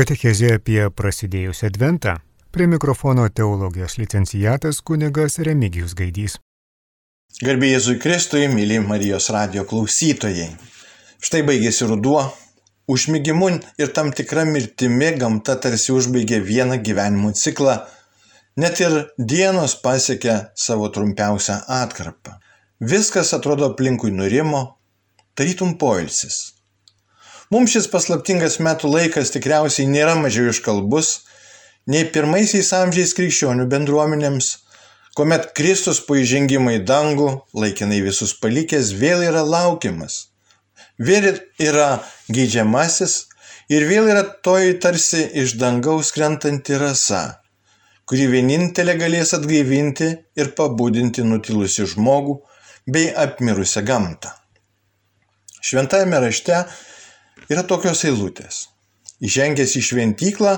Katechezė apie prasidėjusią adventą. Prie mikrofono teologijos licencijatas kunigas Remigijus Gaidys. Garbė Jėzui Kristui, myli Marijos radio klausytojai. Štai baigėsi ruduo, užmygimu ir tam tikra mirtimi gamta tarsi užbaigė vieną gyvenimo ciklą, net ir dienos pasiekė savo trumpiausią atkarpą. Viskas atrodo aplinkui nurimo, tarytum poilsis. Mums šis paslaptingas metų laikas tikriausiai nėra mažiau iškalbus nei pirmaisiais amžiais krikščionių bendruomenėms, kuomet Kristus po įžengimo į dangų, laikinai visus palikęs, vėl yra laukiamas. Vėl yra geidžiamasis ir vėl yra toji tarsi iš dangaus krentanti rasa, kuri vienintelė galės atgaivinti ir pabudinti nutilusi žmogų bei apmirusią gamtą. Šventajame rašte yra tokios eilutės. Įžengęs į šventyklą,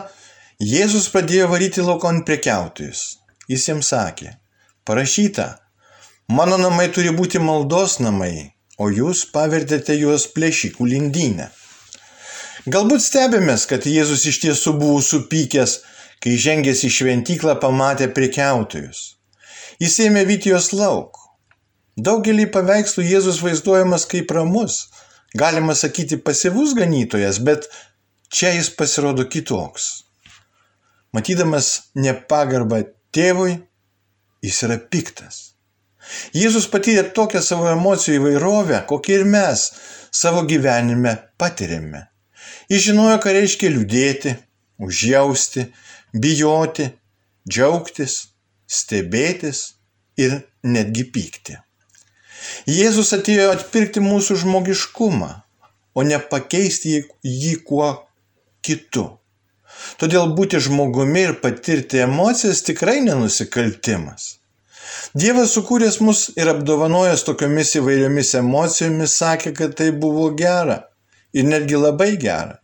Jėzus pradėjo varyti laukon prekiautojus. Jis jiems sakė, parašyta, mano namai turi būti maldos namai, o jūs pavertėte juos plėšikų lindynę. Galbūt stebėmės, kad Jėzus iš tiesų buvo supykęs, kai žengęs į šventyklą pamatė prekiautojus. Jis ėmė vyti juos lauk. Daugelį paveikslų Jėzus vaizduojamas kaip ramus, galima sakyti pasyvus ganytojas, bet čia jis pasirodo kitoks. Matydamas nepagarbą tėvui, jis yra piktas. Jėzus patyrė tokią savo emocijų įvairovę, kokią ir mes savo gyvenime patiriame. Jis žinojo, ką reiškia liūdėti, užjausti, bijoti, džiaugtis, stebėtis ir netgi pykti. Jėzus atėjo atpirkti mūsų žmogiškumą, o ne pakeisti jį kuo kitu. Todėl būti žmogumi ir patirti emocijas tikrai nenusikaltimas. Dievas sukūręs mus ir apdovanojęs tokiomis įvairiomis emocijomis sakė, kad tai buvo gera ir netgi labai gera.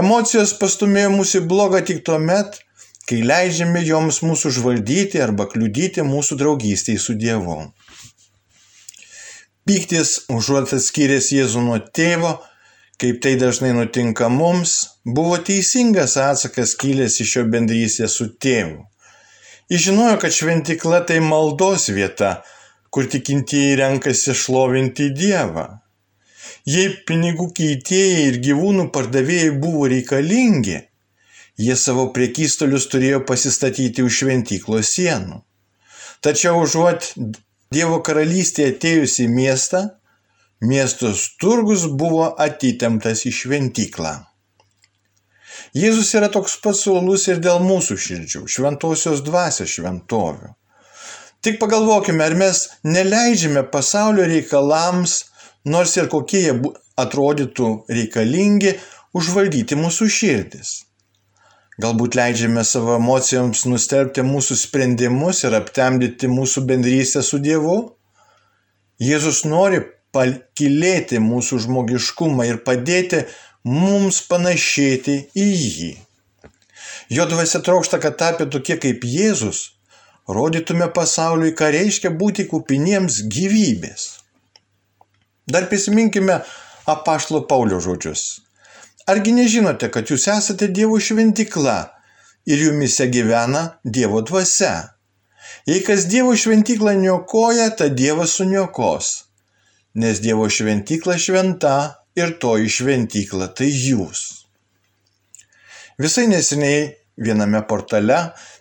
Emocijos pastumėjo mūsų į blogą tik tuo met, kai leidžiame joms mūsų užvaldyti arba kliudyti mūsų draugystėje su Dievu. Pyktis užuot atskyręs Jėzų nuo tėvo, kaip tai dažnai nutinka mums, buvo teisingas atsakas kilęs iš jo bendrystės su tėvu. Jis žinojo, kad šventikla tai maldos vieta, kur tikintieji renkasi šlovinti Dievą. Jei pinigų keitėjai ir gyvūnų pardavėjai buvo reikalingi, jie savo priekystolius turėjo pasistatyti už šventyklos sienų. Tačiau užuot Dievo karalystė atėjus į miestą, miestos turgus buvo atitemptas į šventyklą. Jėzus yra toks pats uolus ir dėl mūsų širdžių, šventosios dvasios šventovių. Tik pagalvokime, ar mes neleidžiame pasaulio reikalams, nors ir kokie jie atrodytų reikalingi, užvaldyti mūsų širdis. Galbūt leidžiame savo emocijoms nustelbti mūsų sprendimus ir aptemdyti mūsų bendrystę su Dievu? Jėzus nori pakilėti mūsų žmogiškumą ir padėti mums panašėti į jį. Jo dvasia trokšta, kad tapę tokie kaip Jėzus, rodytume pasauliui, ką reiškia būti kupiniems gyvybės. Dar prisiminkime apaštalo Paulio žodžius. Argi nežinote, kad jūs esate Dievo šventikla ir jumise gyvena Dievo dvasia? Jei kas Dievo šventiklą niokoja, ta Dievas suniokos, nes Dievo šventikla šventa ir toji šventikla tai jūs. Visai neseniai viename portale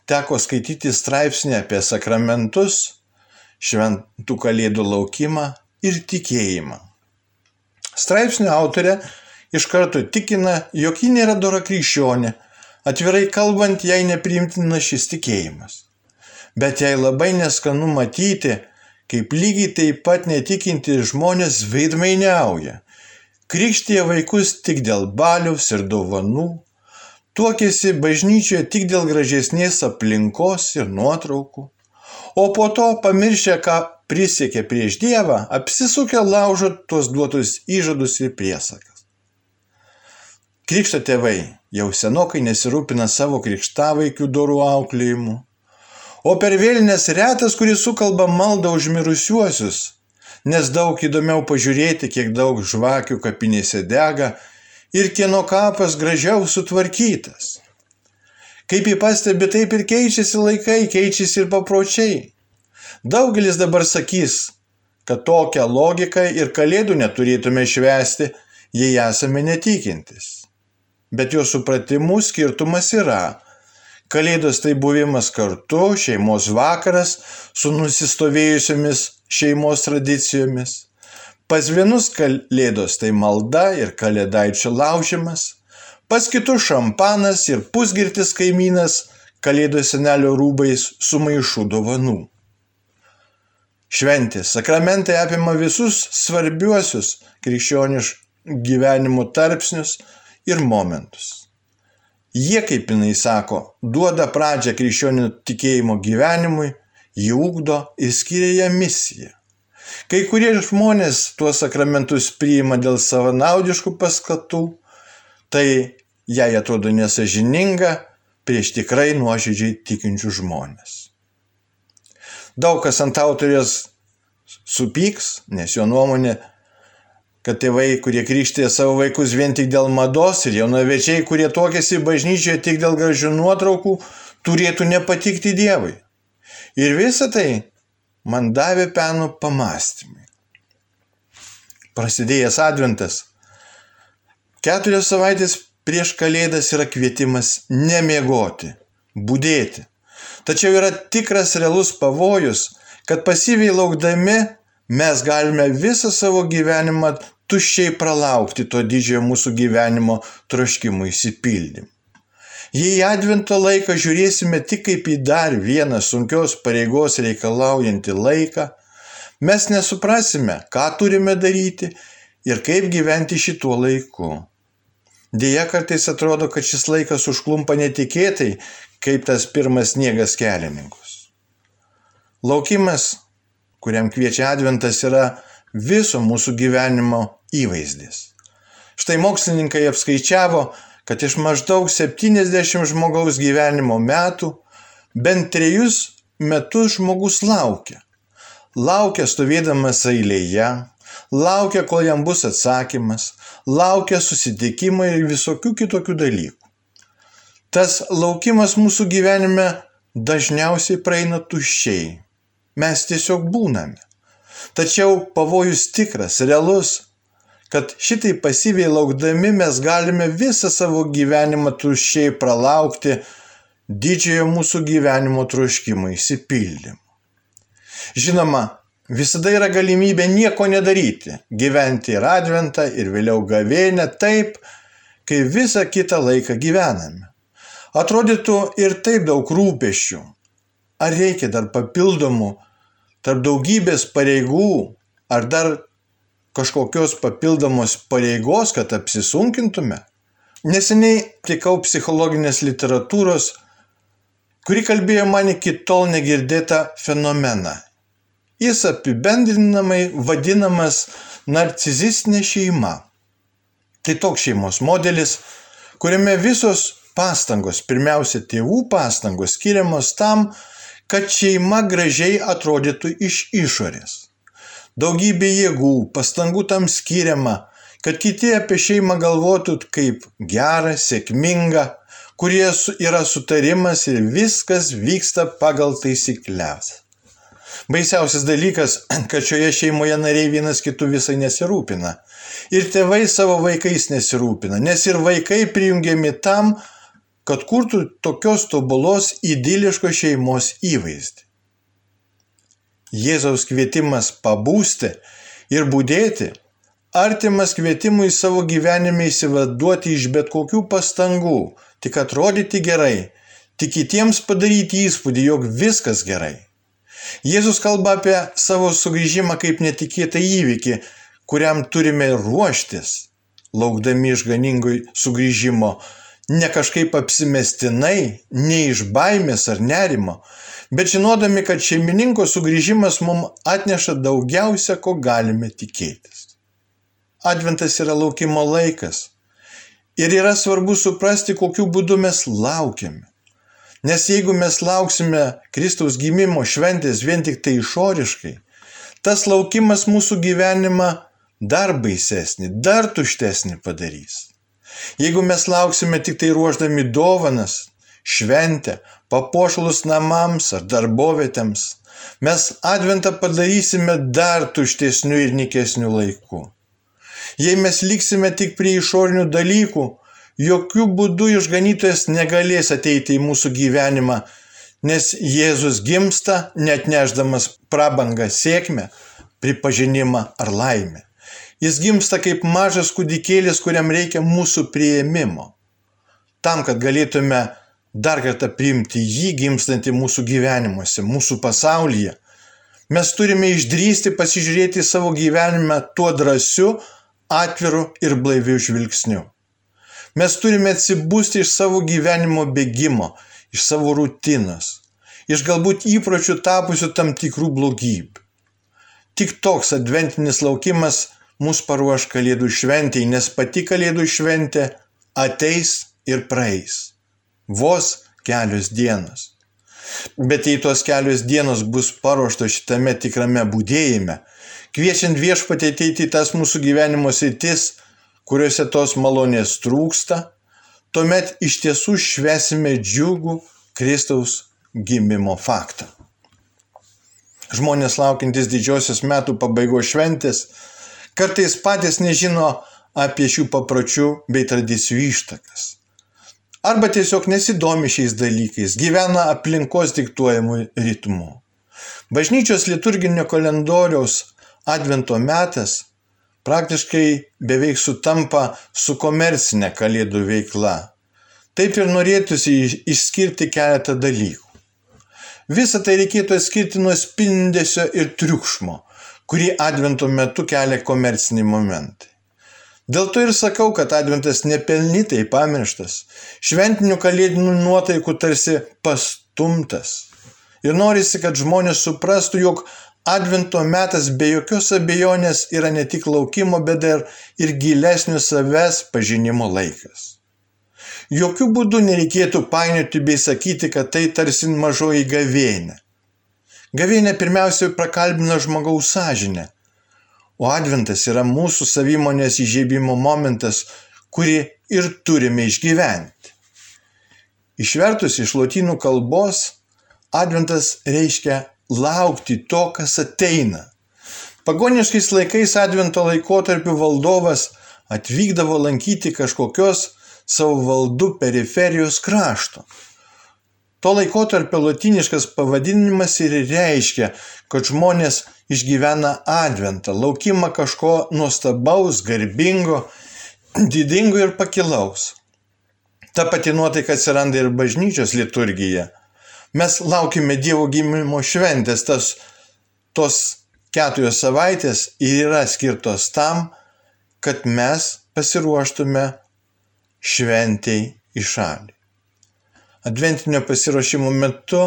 teko skaityti straipsnį apie sakramentus, šventų kalėdų laukimą ir tikėjimą. Straipsnio autorė iš karto tikina, jog ji nėra dora krikščionė, atvirai kalbant, jai nepriimtina šis tikėjimas. Bet jai labai neskanu matyti, kaip lygiai taip pat netikinti žmonės veidmainiauja, krikštyje vaikus tik dėl baliaus ir dovanų, tuokėsi bažnyčioje tik dėl gražesnės aplinkos ir nuotraukų, o po to pamiršę, ką prisiekė prieš Dievą, apsisukę laužo tuos duotus įžadus ir priesakas. Krikšto tėvai jau senokai nesirūpina savo krikštavaikių dorų auklėjimu. O per vėlinės retas, kuris sukalba maldą už mirusiuosius, nes daug įdomiau pažiūrėti, kiek daug žvakių kapinėse dega, ir kieno kapas gražiau sutvarkytas. Kaip jį pastebi, taip ir keičiasi laikai, keičiasi ir papročiai. Daugelis dabar sakys, kad tokią logiką ir kalėdų neturėtume švęsti, jei esame netikintis. Bet jo supratimu skirtumas yra. Kalėdos tai buvimas kartu, šeimos vakaras su nusistovėjusiomis šeimos tradicijomis. Pas vienus kalėdos tai malda ir kalėdaičio laužimas, pas kitus šampanas ir pusgirtis kaimynas kalėdų senelio rūbais su maišu dovanų. Šventės sakramentai apima visus svarbiuosius krikščioniškų gyvenimo tarpsnius ir momentus. Jie, kaip jinai sako, duoda pradžią krikščionių tikėjimo gyvenimui, jį ugdo ir skiria ją misiją. Kai kurie žmonės tuos sakramentus priima dėl savanaudiškų paskatų, tai jai atrodo nesažininga prieš tikrai nuoširdžiai tikinčių žmonės. Daug kas ant autorės supyks, nes jo nuomonė, kad tėvai, kurie krikštė savo vaikus vien tik dėl mados ir jaunavečiai, kurie tokiasi bažnyčioje tik dėl gražių nuotraukų, turėtų nepatikti Dievui. Ir visa tai man davė penų pamastymai. Prasidėjęs adventas. Keturios savaitės prieš kalėdas yra kvietimas nemiegoti, būdėti. Tačiau yra tikras realus pavojus, kad pasyviai laukdami mes galime visą savo gyvenimą tuščiai pralaukti to didžiojo mūsų gyvenimo troškimų įsipildymą. Jei advento laiką žiūrėsime tik kaip į dar vieną sunkios pareigos reikalaujantį laiką, mes nesuprasime, ką turime daryti ir kaip gyventi šituo laiku. Deja, kartais atrodo, kad šis laikas užklumpa netikėtai, kaip tas pirmas sniegas kelininkus. Laukimas, kuriam kviečia adventas, yra viso mūsų gyvenimo įvaizdis. Štai mokslininkai apskaičiavo, kad iš maždaug 70 žmogaus gyvenimo metų bent trejus metus žmogus laukia. Laukia stovėdamas eilėje, laukia, kol jam bus atsakymas, laukia susitikimo ir visokių kitokių dalykų. Tas laukimas mūsų gyvenime dažniausiai praeina tuščiai. Mes tiesiog būname. Tačiau pavojus tikras, realus, kad šitai pasyviai laukdami mes galime visą savo gyvenimą tuščiai pralaukti didžiojo mūsų gyvenimo troškimo įsipildymą. Žinoma, Visada yra galimybė nieko nedaryti, gyventi ir adventą, ir vėliau gavėnę taip, kai visą kitą laiką gyvename. Atrodytų ir taip daug rūpešių. Ar reikia dar papildomų, tarp daugybės pareigų, ar dar kažkokios papildomos pareigos, kad apsisunkintume? Neseniai tikau psichologinės literatūros, kuri kalbėjo man iki tol negirdėtą fenomeną Jis apibendrinamai vadinamas narcizistinė šeima. Tai toks šeimos modelis, kuriame visos pastangos, pirmiausia tėvų pastangos skiriamos tam, kad šeima gražiai atrodytų iš išorės. Daugybė jėgų, pastangų tam skiriama, kad kiti apie šeimą galvotų kaip gerą, sėkmingą, kurie yra sutarimas ir viskas vyksta pagal taisyklės. Baisiausias dalykas, kad šioje šeimoje nariai vienas kitų visai nesirūpina. Ir tėvai savo vaikais nesirūpina, nes ir vaikai prijungiami tam, kad kurtų tokios tobulos idiliškos šeimos įvaizdį. Jėzaus kvietimas pabūsti ir būdėti artimas kvietimui savo gyvenime įsivaduoti iš bet kokių pastangų, tik atrodyti gerai, tik kitiems padaryti įspūdį, jog viskas gerai. Jėzus kalba apie savo sugrįžimą kaip netikėtą įvykį, kuriam turime ruoštis, laukdami išganingui sugrįžimo, ne kažkaip apsimestinai, ne iš baimės ar nerimo, bet žinodami, kad šeimininko sugrįžimas mums atneša daugiausia, ko galime tikėtis. Adventas yra laukimo laikas. Ir yra svarbu suprasti, kokiu būdu mes laukiame. Nes jeigu mes lauksime Kristaus gimimo šventės vien tik tai išoriškai, tas laukimas mūsų gyvenimą dar baisesnį, dar tuštesnį padarys. Jeigu mes lauksime tik tai ruoždami dovanas, šventę, papuošalus namams ar darbovietėms, mes adventą padarysime dar tuštesnių ir nikesnių laikų. Jei mes liksime tik prie išorinių dalykų, jokių būdų išganytojas negalės ateiti į mūsų gyvenimą, nes Jėzus gimsta net neždamas prabangą sėkmę, pripažinimą ar laimę. Jis gimsta kaip mažas kūdikėlis, kuriam reikia mūsų prieimimo. Tam, kad galėtume dar kartą priimti jį gimstantį mūsų gyvenimuose, mūsų pasaulyje, mes turime išdrysti pasižiūrėti savo gyvenimą tuo drąsiu, atviru ir blaiviu žvilgsniu. Mes turime atsibūsti iš savo gyvenimo bėgimo, iš savo rutinos, iš galbūt įpročių tapusių tam tikrų blogybių. Tik toks adventinis laukimas mus paruoš Kalėdų šventėjai, nes pati Kalėdų šventė ateis ir praeis. Vos kelios dienos. Bet jei tos kelios dienos bus paruoštos šitame tikrame būdėjime, kviečiant viešpatį ateiti į tas mūsų gyvenimo sritis, kuriuose tos malonės trūksta, tuomet iš tiesų švesime džiugų Kristaus gimimo faktą. Žmonės laukiantis didžiosios metų pabaigos šventės kartais patys nežino apie šių papročių bei tradicijų ištakas. Arba tiesiog nesidomi šiais dalykais, gyvena aplinkos diktuojamų ritmų. Bažnyčios liturginio kalendoriaus advento metas praktiškai beveik sutampa su komercinė kalėdų veikla. Taip ir norėtųsi išskirti keletą dalykų. Visą tai reikėtų atskirti nuo spindesio ir triukšmo, kurį advento metu kelia komerciniai momentai. Dėl to ir sakau, kad adventas nepelnytai pamirštas, šventinių kalėdinių nuotaikų tarsi pastumtas. Ir norisi, kad žmonės suprastų, jog Advento metas be jokios abejonės yra ne tik laukimo, bet ir, ir gilesnio savęs pažinimo laikas. Jokių būdų nereikėtų painioti bei sakyti, kad tai tarsi mažoji gavėnė. Gavėnė pirmiausia prakalbina žmogaus sąžinę, o adventas yra mūsų savimonės įžiebimo momentas, kurį ir turime išgyventi. Išvertus iš lotynų kalbos, adventas reiškia laukti to, kas ateina. Pagoniškais laikais advento laikotarpiu valdovas atvykdavo lankyti kažkokios savo valdų periferijos krašto. To laikotarpio latiniškas pavadinimas ir reiškia, kad žmonės išgyvena adventą, laukimą kažko nuostabaus, garbingo, didingo ir pakilaus. Ta pati nuotaika atsiranda ir bažnyčios liturgija. Mes laukime Dievo gimimo šventės, tas, tos keturios savaitės yra skirtos tam, kad mes pasiruoštume šventėjai į šalį. Adventinio pasiruošimo metu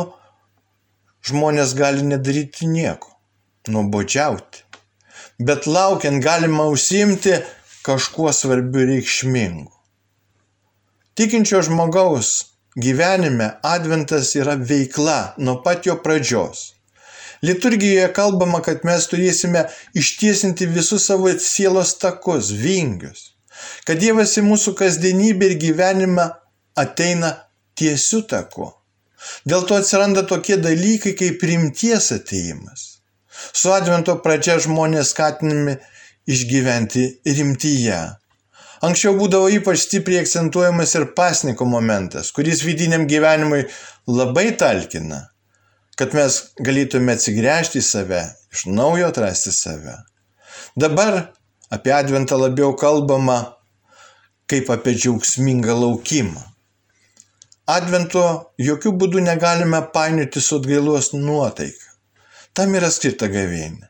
žmonės gali nedaryti nieko, nuobodžiauti. Bet laukiant galima užsimti kažkuo svarbiu reikšmingu. Tikinčio žmogaus gyvenime adventas yra veikla nuo pat jo pradžios. Liturgijoje kalbama, kad mes turėsime ištiesinti visus savo sielos takus, vingius. Kad Dievas į mūsų kasdienybę ir gyvenimą ateina tiesiu taku. Dėl to atsiranda tokie dalykai kaip rimties ateimas. Su advento pradžia žmonės skatinami išgyventi rimtyje. Anksčiau būdavo ypač stipriai akcentuojamas ir pasniko momentas, kuris vidiniam gyvenimui labai talkina, kad mes galėtume atsigręžti į save, iš naujo atrasti save. Dabar apie adventą labiau kalbama kaip apie džiaugsmingą laukimą. Advento jokių būdų negalime painioti su atgailos nuotaika. Tam yra skirta gavėnė.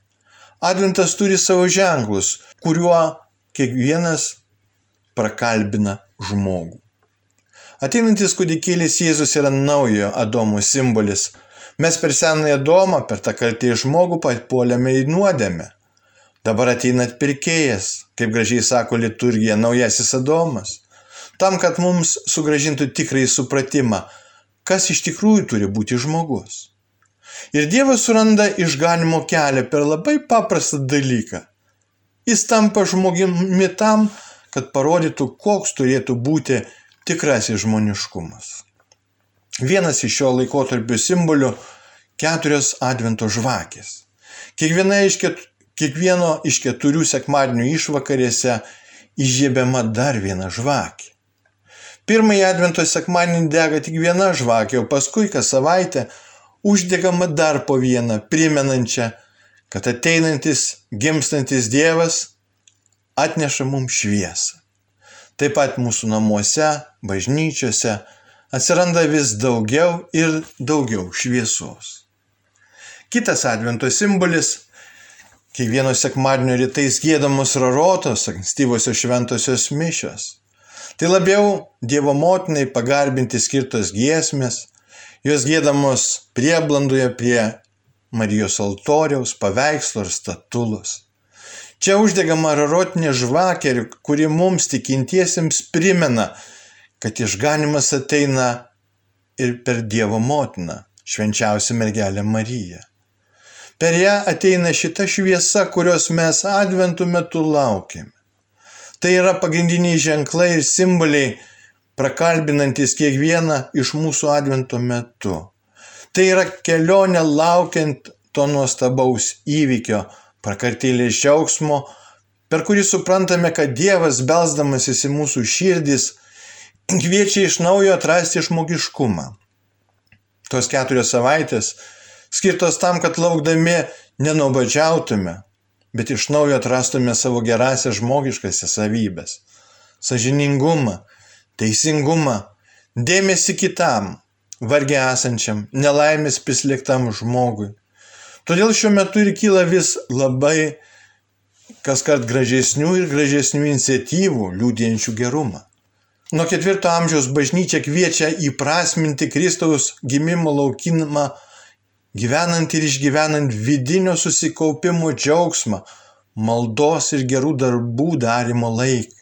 Adventas turi savo ženklus, kuriuo kiekvienas prakalbina žmogų. Ateinantis kūdikėlis Jėzus yra naujo Adomo simbolis. Mes per senąją Adomą, per tą kaltį žmogų papuolėme į nuodėmę. Dabar ateina atpirkėjas, kaip gražiai sako liturgija, naujasis Adomas. Tam, kad mums sugražintų tikrai supratimą, kas iš tikrųjų turi būti žmogus. Ir Dievas suranda išganimo kelią per labai paprastą dalyką. Jis tampa žmogimi tam, kad parodytų, koks turėtų būti tikrasis žmoniškumas. Vienas iš šio laikotarpio simbolių - keturios advento žvakės. Kiekviena iš ket, kiekvieno iš keturių sekmadienių išvakarėse įžiebiama dar viena žvakė. Pirmąjį advento sekmadienį dega tik viena žvakė, o paskui kas savaitę uždegama dar po vieną, primenančią, kad ateinantis, gimstantis Dievas atneša mums šviesą. Taip pat mūsų namuose, bažnyčiose atsiranda vis daugiau ir daugiau šviesos. Kitas advento simbolis - kiekvieno sekmadienio rytais gėdamos rarotos, ankstyvosios šventosios mišios. Tai labiau Dievo motinai pagarbinti skirtos giesmės, jos gėdamos prieblandoje prie Marijos altoriaus, paveikslo ir statulos. Čia uždegama rarotinė žvakė, kuri mums tikintiesiems primena, kad išganimas ateina ir per Dievo motiną, švenčiausią mergelę Mariją. Per ją ateina šita šviesa, kurios mes adventų metu laukiame. Tai yra pagrindiniai ženklai ir simboliai, prakalbinantis kiekvieną iš mūsų advento metu. Tai yra kelionė laukiant to nuostabaus įvykio, prakartėlės džiaugsmo, per kurį suprantame, kad Dievas, belsdamasis į mūsų širdis, kviečia iš naujo atrasti žmogiškumą. Tos keturios savaitės skirtos tam, kad laukdami nenobadžiautume, bet iš naujo atrastume savo gerasias žmogiškasias savybės - sažiningumą, teisingumą, dėmesį kitam, vargiai esančiam, nelaimės prislėgtam žmogui. Todėl šiuo metu ir kyla vis labai kas kart gražesnių ir gražesnių iniciatyvų, liūdėjančių gerumą. Nuo ketvirto amžiaus bažnyčia kviečia įprasminti Kristaus gimimo laukinimą gyvenant ir išgyvenant vidinio susikaupimo džiaugsmą, maldos ir gerų darbų darimo laiką.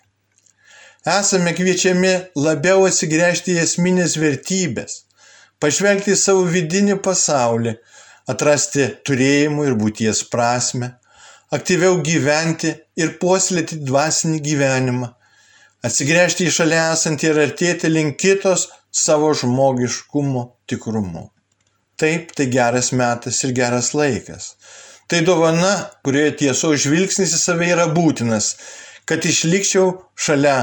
Esame kviečiami labiau atsigręžti į esminės vertybės, pažvelgti į savo vidinį pasaulį, atrasti turėjimų ir būties prasme, aktyviau gyventi ir puoselėti dvasinį gyvenimą, atsigręžti į šalia esantį ir artėti link kitos savo žmogiškumo tikrumu. Taip, tai geras metas ir geras laikas. Tai dovana, kurioje tiesos žvilgsnis į save yra būtinas, kad išlikčiau šalia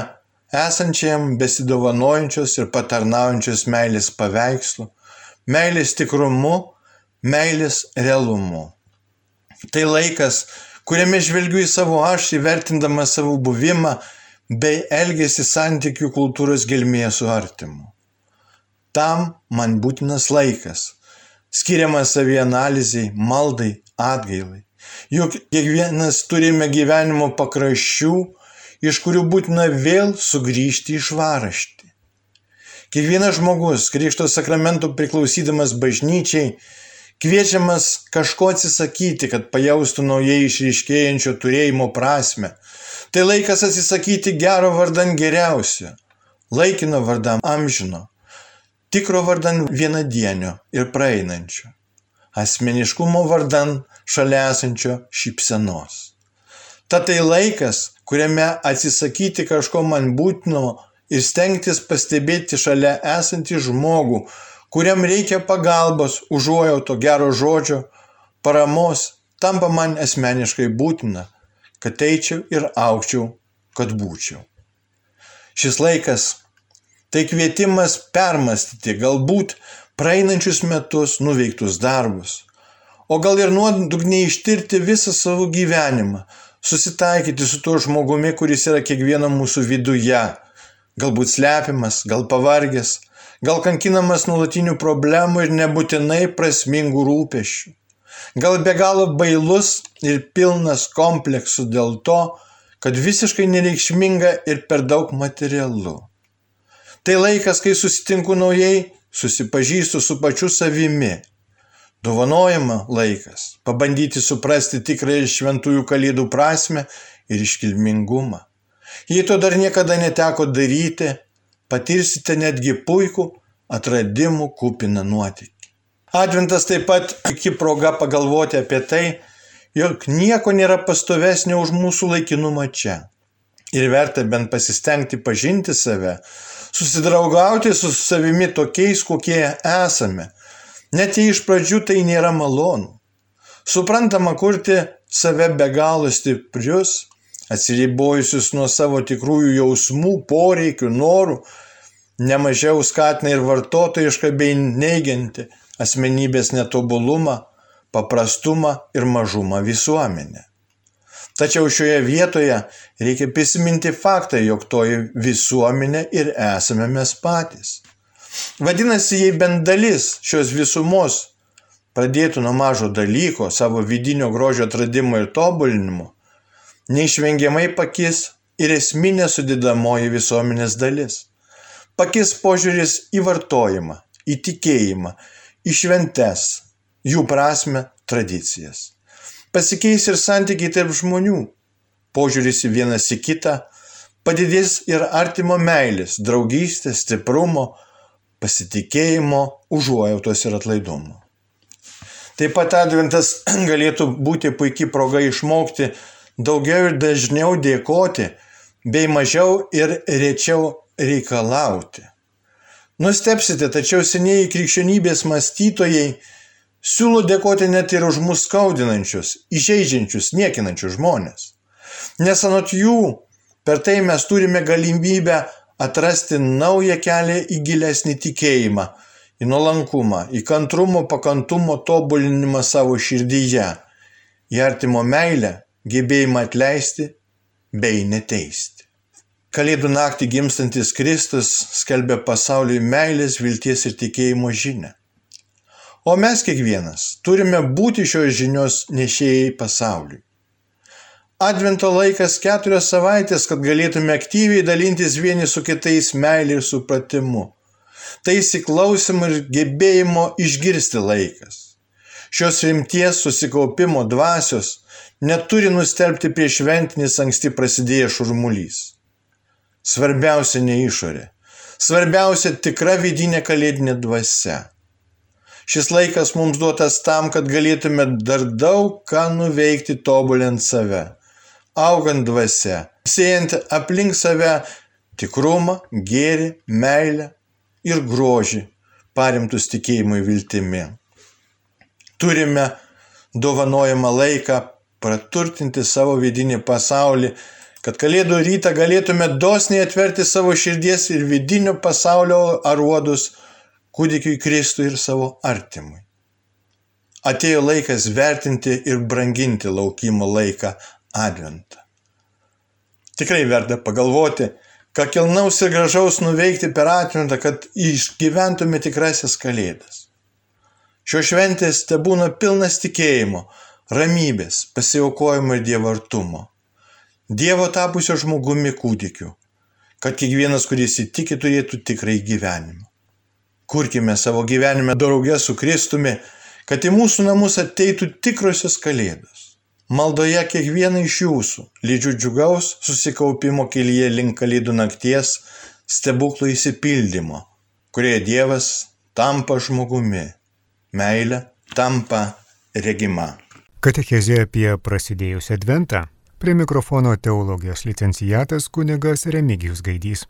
esančiam besidovanojančios ir patarnaujančios meilės paveikslu, meilės tikrumu, meilės realumu. Tai laikas, kuriame žvelgiu į savo aš, įvertindama savo buvimą bei elgesi santykių kultūros gelmėje su artimu. Tam man būtinas laikas, skiriamas savianalizai, maldai, atgailai. Juk kiekvienas turime gyvenimo pakraščių, iš kurių būtina vėl sugrįžti į švaraštį. Kiekvienas žmogus, Krikšto sakramentų priklausydamas bažnyčiai, kviečiamas kažko atsisakyti, kad pajaustų naujai išryškėjančio turėjimo prasme. Tai laikas atsisakyti gero vardan geriausio, laikino vardan amžino, tikro vardan vienadienio ir praeinančio, asmeniškumo vardan šalia esančio šypsenos. Tad tai laikas, kuriame atsisakyti kažko man būtino ir stengtis pastebėti šalia esantį žmogų, kuriam reikia pagalbos, užuojauto gero žodžio, paramos, tampa man asmeniškai būtina, kad eičiau ir aukčiau, kad būčiau. Šis laikas Tai kvietimas permastyti galbūt praeinančius metus nuveiktus darbus, o gal ir nuodugniai ištirti visą savo gyvenimą, susitaikyti su tuo žmogumi, kuris yra kiekvieno mūsų viduje, galbūt slepiamas, gal pavargęs, gal kankinamas nuolatinių problemų ir nebūtinai prasmingų rūpešių, gal be galo bailus ir pilnas kompleksų dėl to, kad visiškai nereikšminga ir per daug materialu. Tai laikas, kai susitinku naujai, susipažįstu su pačiu savimi. Dovanojama laikas - pabandyti suprasti tikrąją šventųjų kalėdų prasme ir iškilmingumą. Jei to dar niekada neteko daryti, patirsite netgi puikų atradimų kupiną nuotykį. Adventas taip pat iki proga pagalvoti apie tai, jog nieko nėra pastovesnio už mūsų laikinumą čia. Ir verta bent pasistengti pažinti save, susidraugauti su savimi tokiais, kokie esame. Net jei iš pradžių tai nėra malonu. Suprantama, kurti save be galo stiprius, atsiribojusius nuo savo tikrųjų jausmų, poreikių, norų, nemažiau skatina ir vartotojišką bei neigianti asmenybės netobulumą, paprastumą ir mažumą visuomenę. Tačiau šioje vietoje reikia prisiminti faktą, jog toji visuomenė ir esame mes patys. Vadinasi, jei bent dalis šios visumos pradėtų nuo mažo dalyko, savo vidinio grožio atradimo ir tobulinimo, neišvengiamai pakis ir esminė sudėdamoji visuomenės dalis. Pakis požiūris į vartojimą, į tikėjimą, į šventes, jų prasme, tradicijas pasikeis ir santykiai tarp žmonių, požiūris į vienas į kitą, padidės ir artimo meilės, draugystės, stiprumo, pasitikėjimo, užuojautos ir atlaidumo. Taip pat adventas galėtų būti puikiai proga išmokti daugiau ir dažniau dėkoti, bei mažiau ir rečiau reikalauti. Nustepsite, tačiau senieji krikščionybės mąstytojai Siūlo dėkoti net ir už mus skaudinančius, įžeidžiančius, niekinančius žmonės. Nes anot jų, per tai mes turime galimybę atrasti naują kelią į gilesnį tikėjimą, į nuolankumą, į kantrumo, pakantumo tobulinimą savo širdyje, į artimo meilę, gebėjimą atleisti bei neteisti. Kalėdų naktį gimstantis Kristus skelbia pasauliui meilės, vilties ir tikėjimo žinę. O mes kiekvienas turime būti šios žinios nešėjai pasauliui. Advento laikas keturios savaitės, kad galėtume aktyviai dalintis vieni su kitais meilė ir supratimu. Tai įsiklausimo ir gebėjimo išgirsti laikas. Šios rimties susikaupimo dvasios neturi nustelbti prieš šventinis anksti prasidėjęs šurmulys. Svarbiausia ne išorė. Svarbiausia tikra vidinė kalėdinė dvasia. Šis laikas mums duotas tam, kad galėtume dar daug ką nuveikti tobulint save, augant dvasia, siejant aplink save tikrumą, gėrį, meilę ir grožį, parimtus tikėjimui viltimi. Turime dovanojamą laiką praturtinti savo vidinį pasaulį, kad kalėdų rytą galėtume dosniai atverti savo širdies ir vidinio pasaulio aruodus kūdikiui Kristui ir savo artimui. Atėjo laikas vertinti ir branginti laukimo laiką Adventą. Tikrai verta pagalvoti, ką kilnaus ir gražaus nuveikti per Adventą, kad išgyventume tikrasias Kalėdas. Šio šventės te būna pilnas tikėjimo, ramybės, pasiaukojimo ir dievartumo. Dievo tapusio žmogumi kūdikiu, kad kiekvienas, kuris įtiki, turėtų tikrai gyvenimą. Kurkime savo gyvenime draugę su Kristumi, kad į mūsų namus ateitų tikrosios kalėdos. Maldoje kiekvieną iš jūsų lydžiu džiugaus susikaupimo kelyje link kalėdų nakties stebuklų įsipildymo, kurie Dievas tampa žmogumi, meilė tampa regima. Katechezė apie prasidėjusią adventą. Prie mikrofono teologijos licencijatas kunigas Remigijus Gaidys.